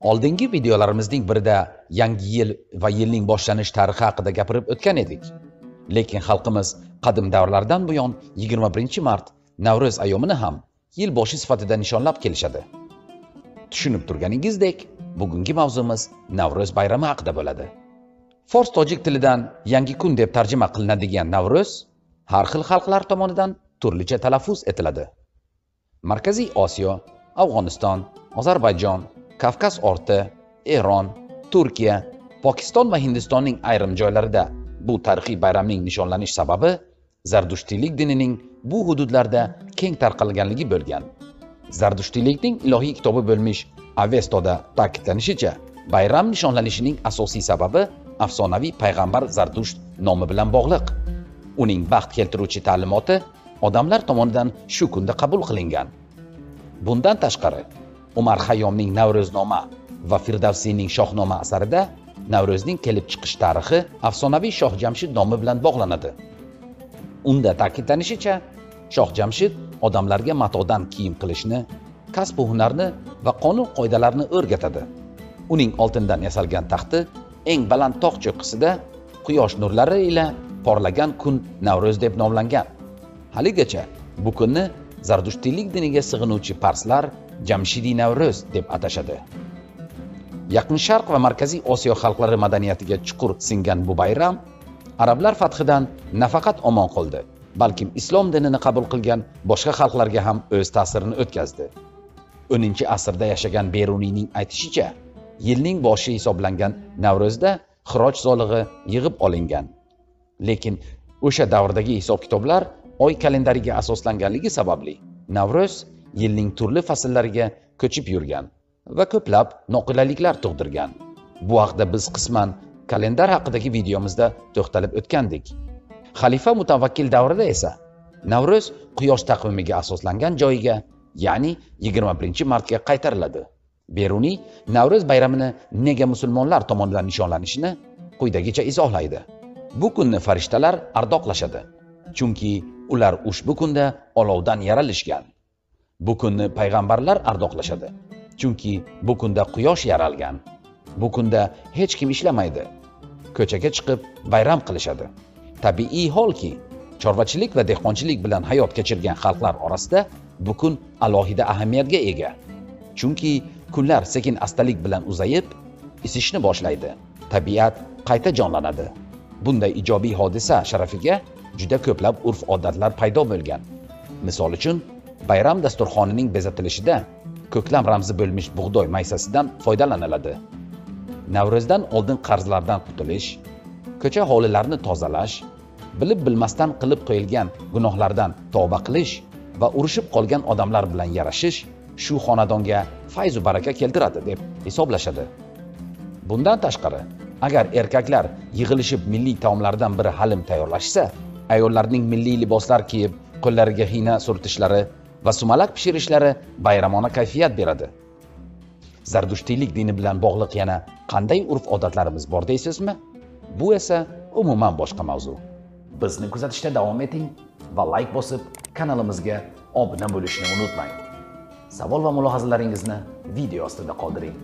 oldingi videolarimizning birida yangi yil va yilning boshlanish tarixi haqida gapirib o'tgan edik. Lekin xalqimiz qadim davrlardan buyon 21 mart navro'z ayyomini ham yil boshi sifatida nishonlab kelishadi. Tushunib turganingizdek bugungi mavzumiz navro'z bayrami haqida bo'ladi. Fors tojik tilidan yangi kun deb tarjima qilinadigan navro'z har xil xalqlar tomonidan turlicha talaffuz etiladi. Markaziy osiyo afg'oniston ozarbayjon kavkaz orti eron turkiya pokiston va hindistonning ayrim joylarida bu tarixiy bayramning nishonlanish sababi zardushtiylik dinining bu hududlarda keng tarqalganligi bo'lgan. Zardushtiylikning ilohiy kitobi bo'lmish avestoda ta'kidlanishicha bayram nishonlanishining asosiy sababi afsonaviy payg'ambar zardusht nomi bilan bog'liq. Uning baxt keltiruvchi ta'limoti odamlar tomonidan shu kunda qabul qilingan. Bundan tashqari umar hayyomning navro'znoma va firdavsiyning shohnoma asarida navro'zning kelib chiqish tarixi afsonaviy shoh jamshid nomi bilan bog'lanadi. Unda ta'kidlanishicha shoh jamshid odamlarga matodan kiyim qilishni kasbu hunarni va qonun qoidalarni o'rgatadi. Uning oltindan yasalgan taxti eng baland tog' cho'qqisida quyosh nurlari ila porlagan kun navro'z deb nomlangan. Haligacha bu kunni zardushtiylik diniga sig'inuvchi parslar jamshidiy navro'z deb atashadi. Yaqin sharq va markaziy osiyo xalqlari madaniyatiga chuqur singan bu bayram arablar fathidan nafaqat omon qoldi balkim islom dinini qabul qilgan boshqa xalqlarga ham o'z ta'sirini o'tkazdi. O'ninchi asrda yashagan beruniyning aytishicha yilning boshi hisoblangan navro'zda xiroj solig'i yig'ib olingan. Lekin o'sha davrdagi hisob kitoblar oy kalendariga asoslanganligi sababli navro'z yilning turli fasllariga ko'chib yurgan va ko'plab noqulayliklar tug'dirgan. Bu haqda biz qisman kalendar haqidagi videomizda to'xtalib o'tgandik. Xalifa mutavakkil davrida esa navro'z quyosh taqvimiga asoslangan joyiga ya'ni 21 martga qaytariladi. Beruniy navro'z bayramini nega musulmonlar tomonidan nishonlanishini quyidagicha izohlaydi. Bu kunni farishtalar ardoqlashadi. Chunki ular ushbu kunda olovdan yaralishgan. Bu kunni payg'ambarlar ardoqlashadi chunki bu kunda quyosh yaralgan. Bu kunda hech kim ishlamaydi. Ko'chaga chiqib bayram qilishadi. Tabiiy holki chorvachilik va dehqonchilik bilan hayot kechirgan xalqlar orasida bu kun alohida ahamiyatga ega. Chunki kunlar sekin astalik bilan uzayib isishni boshlaydi. Tabiat qayta jonlanadi. Bunday ijobiy hodisa sharafiga juda ko'plab urf odatlar paydo bo'lgan. Misol uchun bayram dasturxonining bezatilishida ko'klam ramzi bo'lmish bug'doy maysasidan foydalaniladi. Navro'zdan oldin qarzlardan qutulish ko'cha hovlilarni tozalash bilib bilmasdan qilib qo'yilgan gunohlardan tavba qilish va urushib qolgan odamlar bilan yarashish shu xonadonga fayzu baraka keltiradi deb hisoblashadi. Bundan tashqari agar erkaklar yig'ilishib milliy taomlardan biri halim tayyorlashsa ayollarning milliy liboslar kiyib qo'llariga xina surtishlari va sumalak pishirishlari bayramona kayfiyat beradi. Zardushtiylik dini bilan bog'liq yana qanday urf odatlarimiz bor deysizmi? Bu esa umuman boshqa mavzu. Bizni kuzatishda davom eting va layk bosib kanalimizga obuna bo'lishni unutmang. Savol va mulohazalaringizni video ostida qoldiring.